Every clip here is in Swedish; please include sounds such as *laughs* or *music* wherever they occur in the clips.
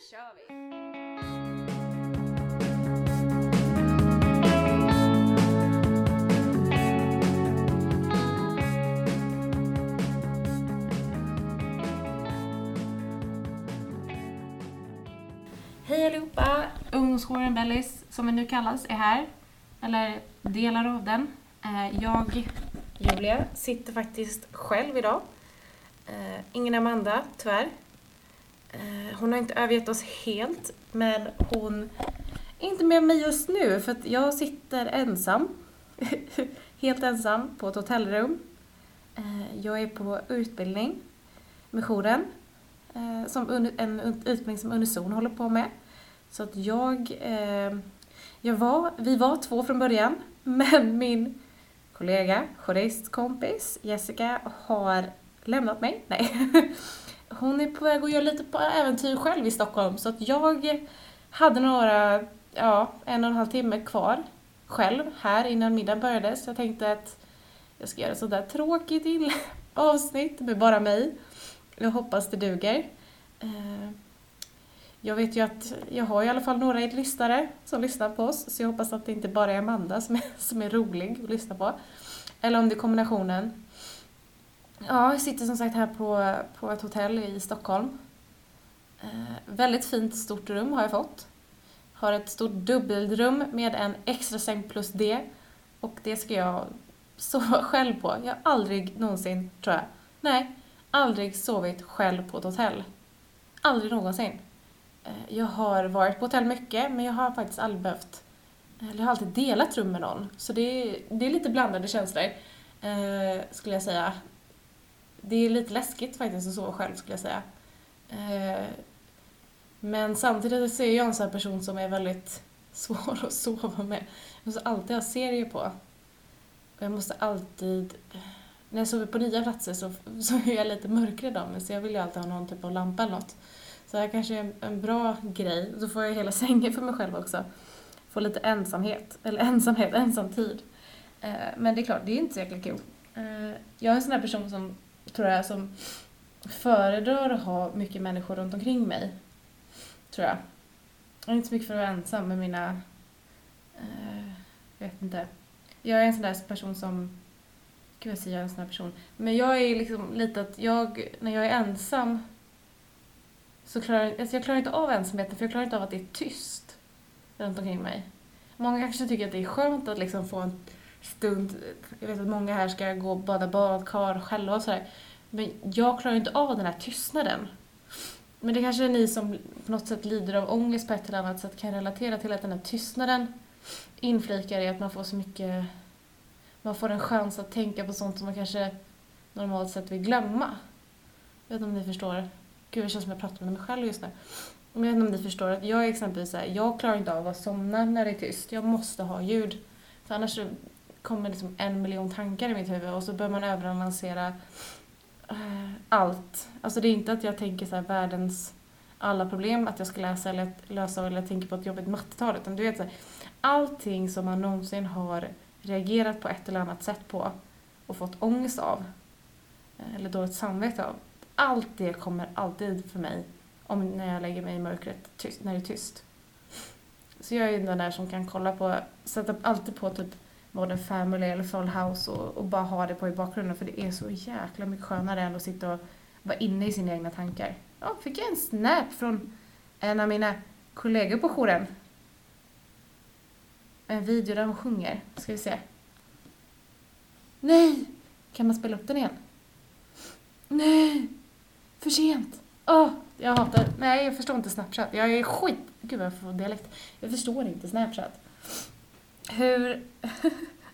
kör vi! Hej allihopa! Ungdomsjouren Bellis, som den nu kallas, är här. Eller delar av den. Eh, jag, Julia, sitter faktiskt själv idag. Eh, ingen Amanda, tyvärr. Eh, hon har inte övergett oss helt, men hon är inte med mig just nu för att jag sitter ensam. *laughs* Helt ensam på ett hotellrum. Eh, jag är på utbildning med jouren. Eh, som en utbildning som Unison håller på med. Så att jag, jag var, vi var två från början, *laughs* men min kollega, jouristkompis Jessica har lämnat mig. Nej. *laughs* Hon är på väg att göra lite på äventyr själv i Stockholm, så att jag hade några, ja, en och en halv timme kvar själv här innan middagen började, så jag tänkte att jag ska göra ett sådär tråkigt inl- *laughs* avsnitt med bara mig. Jag hoppas det duger. Eh, jag vet ju att jag har i alla fall några lyssnare som lyssnar på oss, så jag hoppas att det inte bara är Amanda som är, *laughs* som är rolig att lyssna på. Eller om det är kombinationen. Ja, jag sitter som sagt här på, på ett hotell i Stockholm. Eh, väldigt fint stort rum har jag fått. Har ett stort dubbelrum med en extra säng plus det. Och det ska jag sova *laughs* själv på. Jag har aldrig någonsin, tror jag, nej, aldrig sovit själv på ett hotell. Aldrig någonsin. Eh, Jag har varit på hotell mycket, men jag har faktiskt aldrig behövt... Eller jag har alltid delat rum med någon. Så det är, det är lite blandade känslor, eh, skulle jag säga. Det är lite läskigt faktiskt att sova själv, skulle jag säga. Eh, men samtidigt så är jag en sån här person som är väldigt *laughs* svår att sova med. Jag måste alltid ha serier på. Och jag måste alltid... När jag sover på nya platser så, *laughs* så är jag lite mörkrädd av mig, så jag vill ju alltid ha någon typ av lampa eller något. Så det här kanske är en, bra grej. Då får jag hela *laughs* sängen för mig själv också. Få lite ensamhet. Eller ensamhet, ensamtid. Eh, men det är klart, det är inte så jäkla kul. Eh, jag är en sån här person som, tror jag, som föredrar att ha mycket människor runt omkring mig. Tror jag. Jag är inte så mycket för att vara ensam med mina... Eh, jag vet inte. Jag är en sån där person som... Gud, jag säger jag är en sån där person. Men jag är liksom lite att jag, när jag är ensam så klarar alltså jag klarar inte av ensamheten för jag klarar inte av att det är tyst runt omkring mig. Många kanske tycker att det är skönt att liksom få en stund, jag vet att många här ska gå och bada badkar själva och sådär. Men jag klarar inte av den här tystnaden. Men det kanske är ni som på något sätt lider av ångest på ett eller annat sätt kan relatera till att den här tystnaden inflikar i att man får så mycket, man får en chans att tänka på sånt som man kanske normalt sett vill glömma. Jag vet inte om ni förstår. Gud, det känns som jag pratar med mig själv just nu. Men jag vet inte om ni förstår att jag är exempelvis så här, jag klarar inte av att somna när det är tyst. Jag måste ha ljud. För annars så kommer liksom en miljon tankar i mitt huvud och så börjar man överanalysera eh, allt. Alltså det är inte att jag tänker så här världens alla problem att jag ska läsa eller lösa eller tänker på ett jobbigt mattetal utan du vet så här, allting som man någonsin har reagerat på ett eller annat sätt på och fått ångest av eh, eller dåligt samvete av allt det kommer alltid för mig om när jag lägger mig i mörkret, tyst, när det är tyst. Så jag är ju den där som kan kolla på, sätta alltid på typ Modern Family eller Full House och, och bara ha det på i bakgrunden för det är så jäkla mycket skönare än att sitta och vara inne i sina egna tankar. Ja, fick jag en snap från en av mina kollegor på jouren. En video där hon sjunger. Ska vi se. Nej! Kan man spela upp den igen? Nej! För sent. Åh, jag hatar... Nej, jag förstår inte Snapchat. Jag är skit... Gud vad jag får dialekt. Jag förstår inte Snapchat. Hur... *laughs*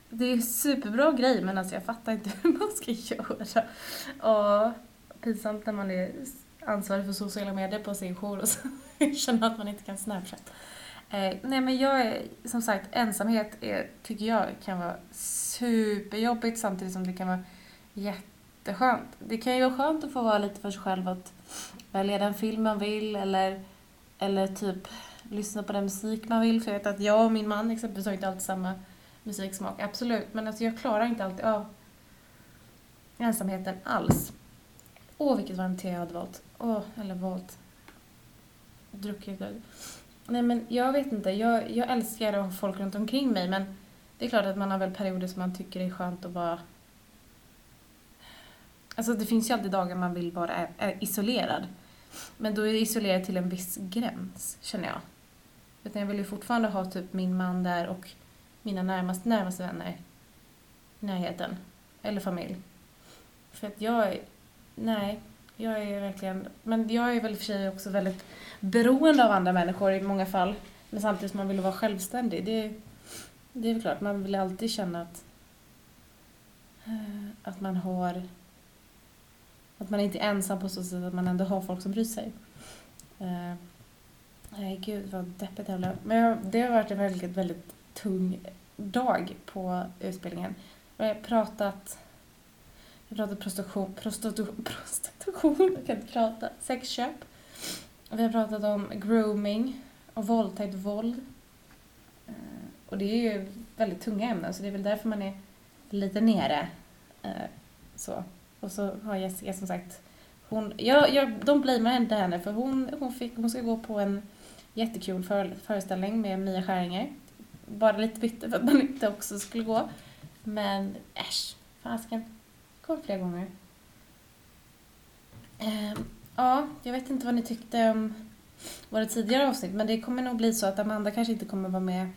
Det är en superbra grej, men alltså jag fattar inte *laughs* hur man ska göra. Och pinsamt när man är ansvarig för sociala medier på sin jour och så *laughs* känner att man inte kan Snapchat. Eh, nej men jag är, som sagt, ensamhet är, tycker jag kan vara superjobbigt samtidigt som det kan vara jätteskönt. Det kan ju vara skönt att få vara lite för sig själv, att välja den film man vill eller, eller typ lyssna på den musik man vill. För jag vet att jag och min man exempelvis har inte alltid samma musiksmak, absolut. Men alltså jag klarar inte alltid av ensamheten alls. Åh, vilket varmt te jag hade valt. Åh, eller valt. druckit. Nej men jag vet inte, jag, jag älskar att ha folk runt omkring mig men det är klart att man har väl perioder som man tycker det är skönt att vara Alltså det finns ju alltid dagar man vill vara är, är isolerad. Men då är det isolerad till en viss gräns, känner jag. Utan jag vill ju fortfarande ha typ min man där och mina närmaste, närmaste vänner i närheten. Eller familj. För att jag är, nej, jag är verkligen, men jag är väl i och för sig också väldigt beroende av andra människor i många fall. Men samtidigt som man vill vara självständig. Det, det är väl klart, man vill alltid känna att, eh, att man har att man inte är ensam på så sätt att man ändå har folk som bryr sig. Eh, Nej, gud vad deppigt det blev. Men det har varit en väldigt, väldigt tung dag på utbildningen. Vi har pratat, vi har pratat prostitution, prostitution, prostitution, jag kan inte prata, sexköp. Vi har pratat om grooming och våldtäkt, våld. Eh, och det är ju väldigt tunga ämnen så det är väl därför man är lite nere. Eh, så. Och så har Jessica som sagt, hon, jag, jag, de blamear inte henne för hon, hon, fick, hon ska gå på en jättekul föreställning med Mia Skäringer. Bara lite bitter för att man inte också skulle gå. Men äsch, fasken. Kom fler gånger. Ehm, ja, jag vet inte vad ni tyckte om våra tidigare avsnitt men det kommer nog bli så att Amanda kanske inte kommer vara med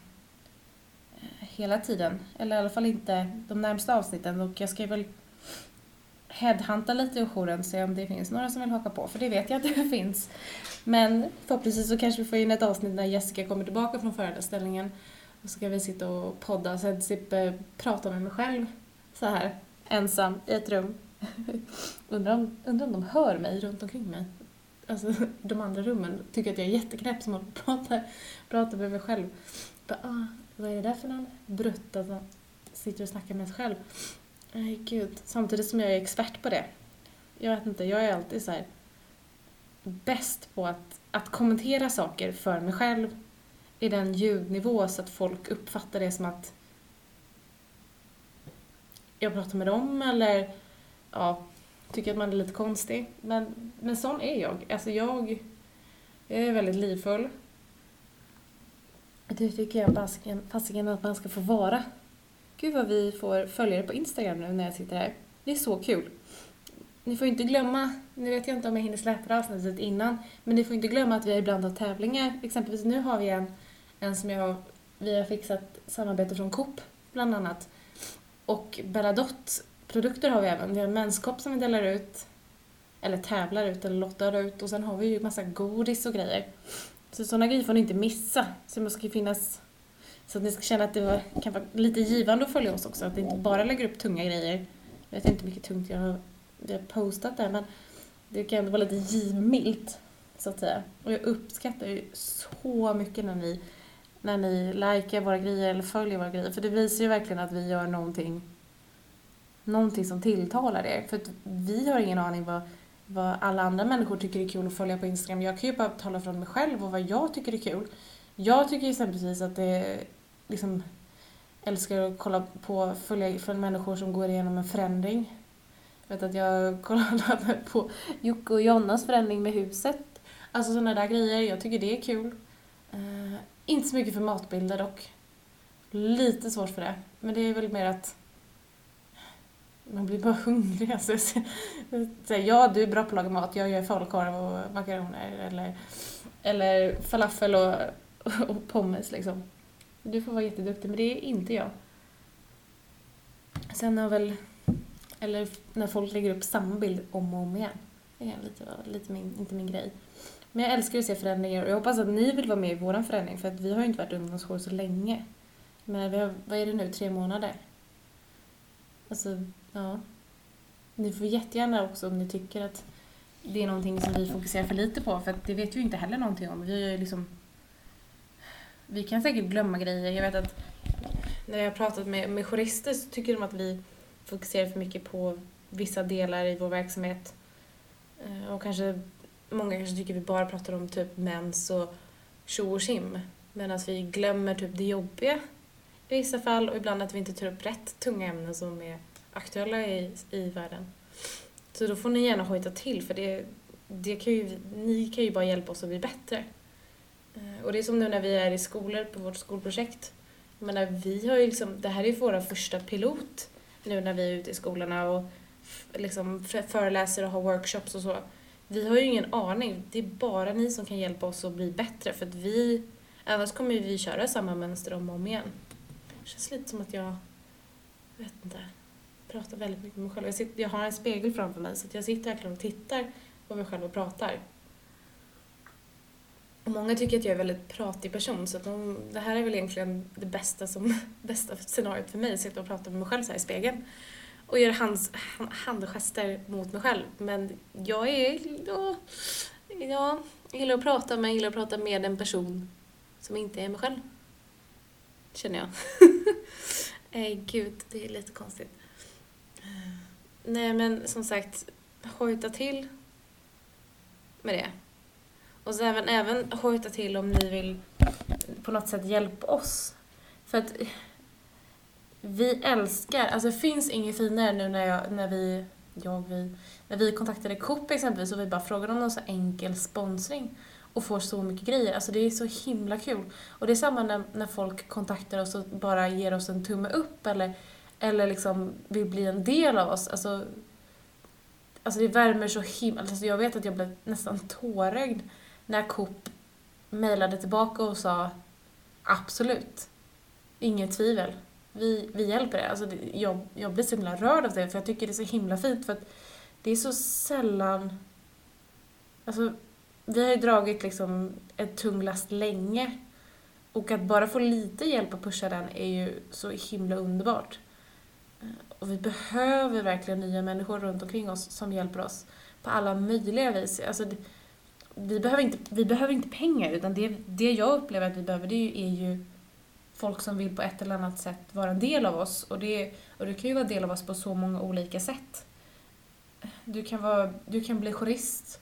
eh, hela tiden. Eller i alla fall inte de närmsta avsnitten och jag ska väl headhunta lite i jouren och se om det finns några som vill haka på, för det vet jag att det *laughs* finns. Men förhoppningsvis så kanske vi får in ett avsnitt när Jessica kommer tillbaka från föreställningen och så ska vi sitta och podda så jag slipper eh, prata med mig själv så här ensam i ett rum. *laughs* undrar, om, undrar om de hör mig runt omkring mig. Alltså *laughs* de andra rummen tycker att jag är jätteknäpp som håller att prata, pratar med mig själv. Bara, ah, vad är det där för någon brutt alltså, sitter och snackar med sig själv. Nej, gud. Samtidigt som jag är expert på det. Jag vet inte, jag är alltid så här bäst på att, att kommentera saker för mig själv i den ljudnivå så att folk uppfattar det som att jag pratar med dem eller ja, tycker att man är lite konstig. Men, men sån är jag. Alltså jag, jag är väldigt livfull. Det tycker jag fasiken att man ska få vara. Gud vad vi får följare på Instagram nu när jag sitter här. Det är så kul. Ni får inte glömma, nu vet jag inte om jag hinner släppa det avsnittet innan, men ni får inte glömma att vi ibland har tävlingar. Exempelvis nu har vi en, en som jag, vi har fixat samarbete från Coop bland annat. Och Belladot produkter har vi även. Vi har en menskopp som vi delar ut, eller tävlar ut eller lottar ut och sen har vi ju massa godis och grejer. Så sådana grejer får ni inte missa. Så det måste ju finnas så att ni ska känna att det var, kan vara lite givande att följa oss också, att vi inte bara lägger upp tunga grejer. Jag vet inte hur mycket tungt jag har, jag har postat där, men det kan ändå vara lite givmilt, så att säga. Och jag uppskattar ju så mycket när ni, när ni likar våra grejer eller följer våra grejer, för det visar ju verkligen att vi gör någonting, någonting som tilltalar er. För att vi har ingen aning vad, vad alla andra människor tycker är kul att följa på Instagram. Jag kan ju bara tala från mig själv och vad jag tycker är kul. Jag tycker exempelvis att det liksom älskar att kolla på, följa för människor som går igenom en förändring. Jag vet att jag *laughs* kollade på Jocke och Jonnas förändring med huset. Alltså sådana där grejer, jag tycker det är kul. Uh, inte så mycket för matbilder dock. Lite svårt för det. Men det är väl mer att man blir bara *laughs* hungrig. Alltså, så, ja, du är bra på att laga mat. Jag gör falukorv och makaroner. Eller, eller falafel och, och pommes liksom. Du får vara jätteduktig, men det är inte jag. Sen har väl, eller när folk lägger upp samma bild om och om igen. Det är lite, lite min, inte min grej. Men jag älskar att se förändringar och jag hoppas att ni vill vara med i vår förändring för att vi har ju inte varit ungdomsjour så länge. Men vi har, vad är det nu, tre månader? Alltså, ja. Ni får jättegärna också om ni tycker att det är någonting som vi fokuserar för lite på för att det vet vi ju inte heller någonting om. Vi har ju liksom vi kan säkert glömma grejer. Jag vet att när jag har pratat med, med jurister så tycker de att vi fokuserar för mycket på vissa delar i vår verksamhet. Eh, och kanske, många kanske tycker vi bara pratar om typ mens och tjo och tjim. Medan vi glömmer typ det jobbiga i vissa fall och ibland att vi inte tar upp rätt tunga ämnen som är aktuella i, i världen. Så då får ni gärna hojta till för det, det kan ju, ni kan ju bara hjälpa oss att bli bättre. Eh, och det är som nu när vi är i skolor på vårt skolprojekt. Jag menar, vi har ju liksom, det här är ju våra första pilot nu när vi är ute i skolorna och liksom föreläser och har workshops och så. Vi har ju ingen aning. Det är bara ni som kan hjälpa oss att bli bättre för att vi, annars kommer vi köra samma mönster om och om igen. Det känns lite som att jag, jag vet inte, pratar väldigt mycket med mig själv. Jag, sitter, jag har en spegel framför mig så jag sitter verkligen och tittar på mig själv och pratar. Och många tycker att jag är en väldigt pratig person så att de, det här är väl egentligen det bästa, som, *laughs* bästa scenariot för mig, att sitta och prata med mig själv så här i spegeln. Och göra hands, handgester mot mig själv. Men jag är... Ja, ja, jag gillar att prata men jag gillar att prata med en person som inte är mig själv. Känner jag. Nej, *laughs* eh, gud, det är lite konstigt. Nej, men som sagt, hojta till med det. Och så även, även hojta till om ni vill på något sätt hjälpa oss. För att vi älskar, alltså det finns inget finare nu när, jag, när vi, jag, vi, när vi kontaktade Coop exempelvis och vi bara frågade om någon så enkel sponsring och får så mycket grejer. Alltså det är så himla kul. Och det är samma när, när folk kontaktar oss och bara ger oss en tumme upp eller, eller liksom vill bli en del av oss. Alltså, alltså det värmer så himla... Alltså jag vet att jag blev nästan tårögd när Coop mejlade tillbaka och sa absolut, inget tvivel, vi, vi hjälper er. Alltså jag, jag blir så himla rörd av det för jag tycker det är så himla fint för att det är så sällan, alltså vi har ju dragit liksom ett tung last länge och att bara få lite hjälp att pusha den är ju så himla underbart. Och vi behöver verkligen nya människor runt omkring oss som hjälper oss på alla möjliga vis. Alltså, vi, behöver inte, vi behöver inte pengar, utan det, det jag upplever att vi behöver det är ju folk som vill på ett eller annat sätt vara en del av oss. Och det, och det kan ju vara en del av oss på så många olika sätt. Du kan, vara, du kan bli jurist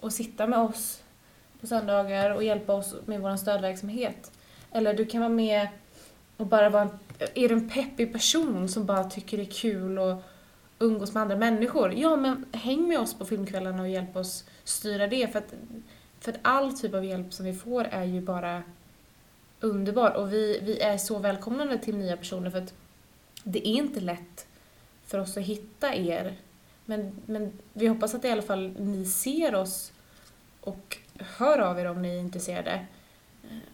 och sitta med oss på söndagar och hjälpa oss med vår stödverksamhet. Eller du kan vara med och bara vara en, är du en peppig person som bara tycker det är kul och umgås med andra människor? Ja, men häng med oss på filmkvällarna och hjälp oss styra det. För att, för att all typ av hjälp som vi får är ju bara underbar. Och vi, vi är så välkomnande till nya personer för att det är inte lätt för oss att hitta er. Men, men vi hoppas att i alla fall ni ser oss och hör av er om ni är intresserade.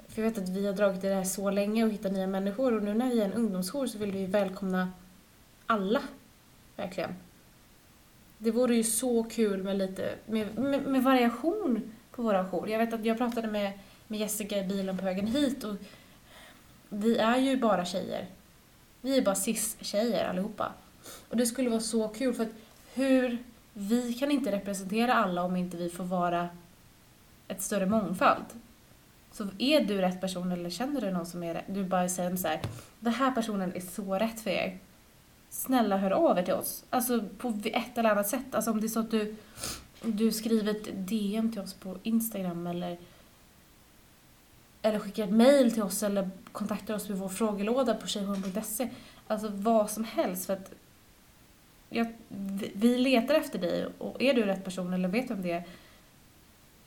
För jag vet att vi har dragit i det här så länge och hittat nya människor och nu när vi är en ungdomsjour så vill vi välkomna alla. Verkligen. Det vore ju så kul med lite, med, med, med variation på våra jour. Jag vet att jag pratade med, med Jessica i bilen på vägen hit och vi är ju bara tjejer. Vi är bara cis-tjejer allihopa. Och det skulle vara så kul för att hur, vi kan inte representera alla om inte vi får vara ett större mångfald. Så är du rätt person eller känner du någon som är rätt, du bara säger så här, den här personen är så rätt för er. Snälla hör av er till oss. Alltså på ett eller annat sätt. Alltså om det är så att du, du skriver ett DM till oss på Instagram eller eller skickar ett mail till oss eller kontaktar oss vid vår frågelåda på tjejhorn.se. Alltså vad som helst för att jag, vi letar efter dig och är du rätt person eller vet vem det är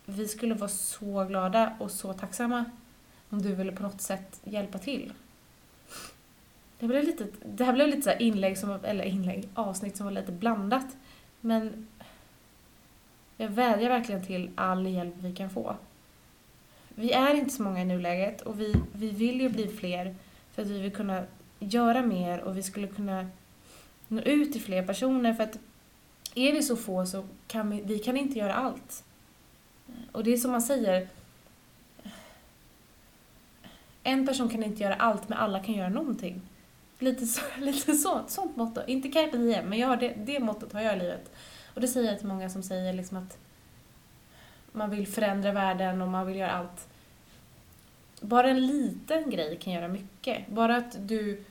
vi skulle vara så glada och så tacksamma om du ville på något sätt hjälpa till. Det blev lite, det här blev lite så inlägg, som, eller inlägg, avsnitt som var lite blandat. Men jag vädjar verkligen till all hjälp vi kan få. Vi är inte så många i nuläget och vi, vi vill ju bli fler för att vi vill kunna göra mer och vi skulle kunna nå ut till fler personer för att är vi så få så kan vi, vi kan inte göra allt. Och det är som man säger, en person kan inte göra allt men alla kan göra någonting. Lite, så, *laughs* lite så, sånt motto. Inte carpe diem, men jag har det, det mottot har jag i livet. Och det säger jag till många som säger liksom att man vill förändra världen och man vill göra allt. Bara en liten grej kan göra mycket. Bara att du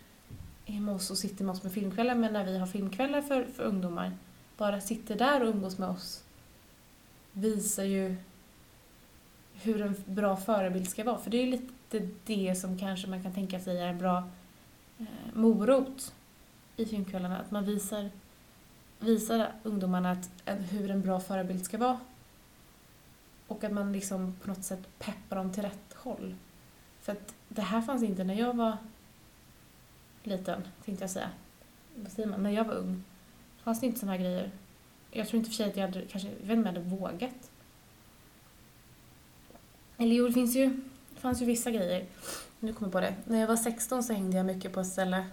är med oss och sitter med oss med filmkvällar, men när vi har filmkvällar för, för ungdomar, bara sitter där och umgås med oss visar ju hur en bra förebild ska vara. För det är ju lite det som kanske man kan tänka sig är en bra Eh, morot i filmkvällarna. Att man visar, visar ungdomarna att, eh, hur en bra förebild ska vara. Och att man liksom på något sätt peppar dem till rätt håll. För att det här fanns inte när jag var liten, tänkte jag säga. Vad säger man? När jag var ung fanns det inte sådana här grejer. Jag tror inte för sig att jag hade, kanske, jag vet inte om jag hade vågat. Eller jo, det finns ju, det fanns ju vissa grejer. Nu kommer jag på det. När jag var 16 så hängde jag mycket på ett ställe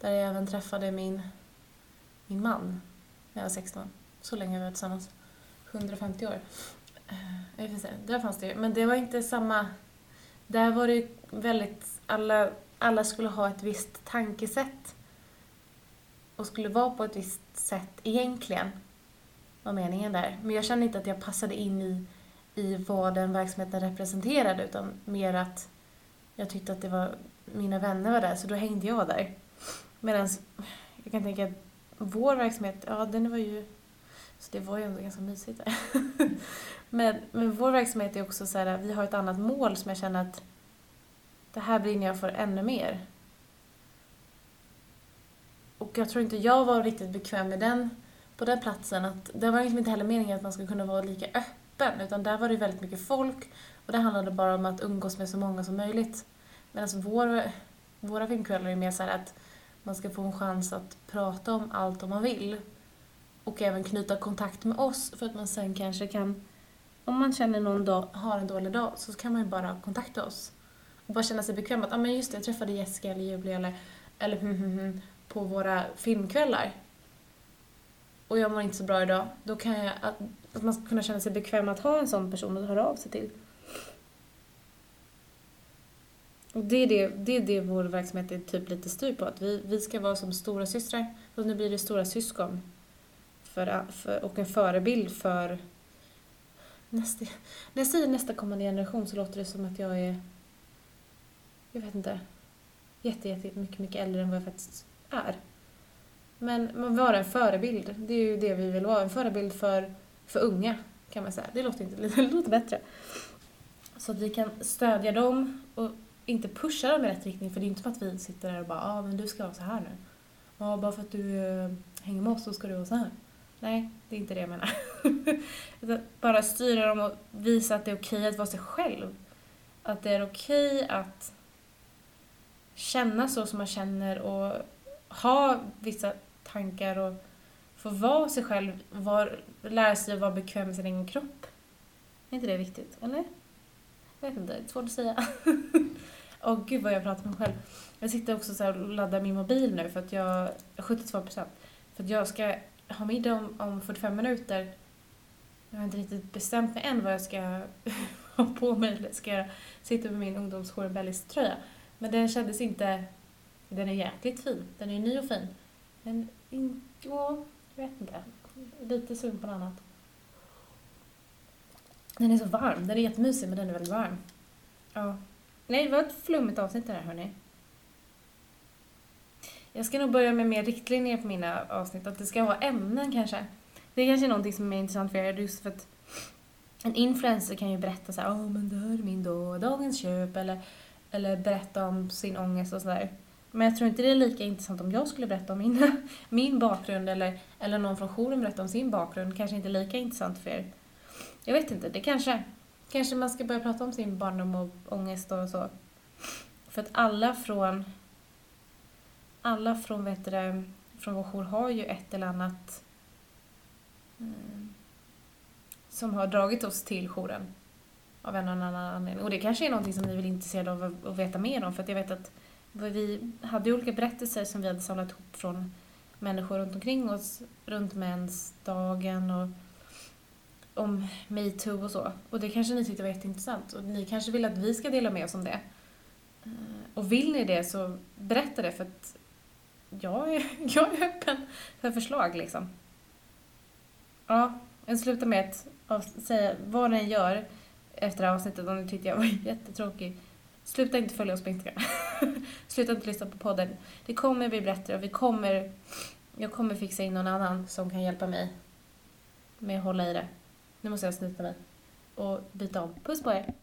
där jag även träffade min, min man när jag var 16. Så länge vi var tillsammans. 150 år. Eh, jag får se. Där fanns det ju. Men det var inte samma... Där var det väldigt... Alla, alla skulle ha ett visst tankesätt. Och skulle vara på ett visst sätt egentligen. Var meningen där. Men jag kände inte att jag passade in i, i vad den verksamheten representerade. Utan mer att jag tyckte att det var... Mina vänner var där, så då hängde jag där. Medan jag kan tänka att vår verksamhet, ja den var ju... Så det var ju ändå ganska mysigt där. *laughs* men, men vår verksamhet är också så här, vi har ett annat mål som jag känner att det här brinner jag för ännu mer. Och jag tror inte jag var riktigt bekväm med den, på den platsen. Att det var liksom inte heller meningen att man skulle kunna vara lika öppen, utan där var det väldigt mycket folk och det handlade bara om att umgås med så många som möjligt. Medan vår, våra filmkvällar är mer så här att man ska få en chans att prata om allt om man vill. Och även knyta kontakt med oss för att man sen kanske kan, om man känner någon dag, har en dålig dag, så kan man ju bara kontakta oss. Och bara känna sig bekväm att, ah, men just det, jag träffade Jessica eller Julia eller, eller *laughs* på våra filmkvällar. Och jag mår inte så bra idag. Då kan jag, att, att man ska kunna känna sig bekväm att ha en sån person att höra av sig till. Och det är det, det är det vår verksamhet är typ lite styr på. Att vi, vi ska vara som stora systrar. och nu blir det stora syskon. För, för, och en förebild för nästa... När jag säger nästa kommande generation så låter det som att jag är... Jag vet inte. Jätte, jätte mycket, mycket äldre än vad jag faktiskt är. Men vara en förebild. Det är ju det vi vill vara. En förebild för, för unga, kan man säga. Det låter, inte, *laughs* det låter bättre. Så att vi kan stödja dem och inte pusha dem i rätt riktning. För det är inte som att vi sitter där och bara, ja ah, men du ska vara så här nu. Ja, bara för att du eh, hänger med oss så ska du vara så här. Nej, det är inte det jag menar. *laughs* bara styra dem och visa att det är okej att vara sig själv. Att det är okej att känna så som man känner och ha vissa tankar och få vara sig själv, var, lära sig att vara bekväm med sin egen kropp. Är inte det viktigt? Eller? Jag vet inte, det är svårt att säga. *laughs* Åh oh, gud vad jag pratar med mig själv. Jag sitter också så och laddar min mobil nu för att jag, 72 procent. För att jag ska ha middag om, om 45 minuter. Jag har inte riktigt bestämt mig än vad jag ska *laughs* ha på mig. Eller ska jag sitta med min ungdomsjour tröja Men den kändes inte... Den är jäkligt fin. Den är ny och fin. Men in, ja, jag vet inte. Lite sugen på något annat. Den är så varm. Den är jättemysig men den är väldigt varm. Ja. Nej, det var ett flummigt avsnitt det här hörni. Jag ska nog börja med mer riktlinjer på mina avsnitt. Att det ska vara ämnen kanske. Det är kanske någonting som är intressant för er just för att en influencer kan ju berätta så här, oh, men det här är min dag, dagens köp eller, eller berätta om sin ångest och sådär. Men jag tror inte det är lika intressant om jag skulle berätta om min, *laughs* min bakgrund eller, eller någon från jouren berättar om sin bakgrund. Kanske inte lika intressant för er. Jag vet inte, det kanske... Kanske man ska börja prata om sin barndom och ångest och så. För att alla från... Alla från, vet du, från vår jour har ju ett eller annat mm, som har dragit oss till jouren av en eller annan anledning. Och det kanske är någonting som ni vill intresserade av att veta mer om för att jag vet att vi hade olika berättelser som vi hade samlat ihop från människor runt omkring oss runt mensdagen och om metoo och så. Och det kanske ni tyckte var jätteintressant och ni kanske vill att vi ska dela med oss om det. Eh, och vill ni det så berätta det för att jag är, *laughs* jag är öppen för förslag liksom. Ja, jag slutar med att säga vad ni gör efter det här avsnittet om ni tyckte jag var *laughs* jättetråkig. Sluta inte följa oss på Instagram. *laughs* *laughs* Sluta inte lyssna på podden. Det kommer bli bättre och vi kommer, jag kommer fixa in någon annan som kan hjälpa mig med att hålla i det. Nu måste jag snyta mig och byta om. Puss på er!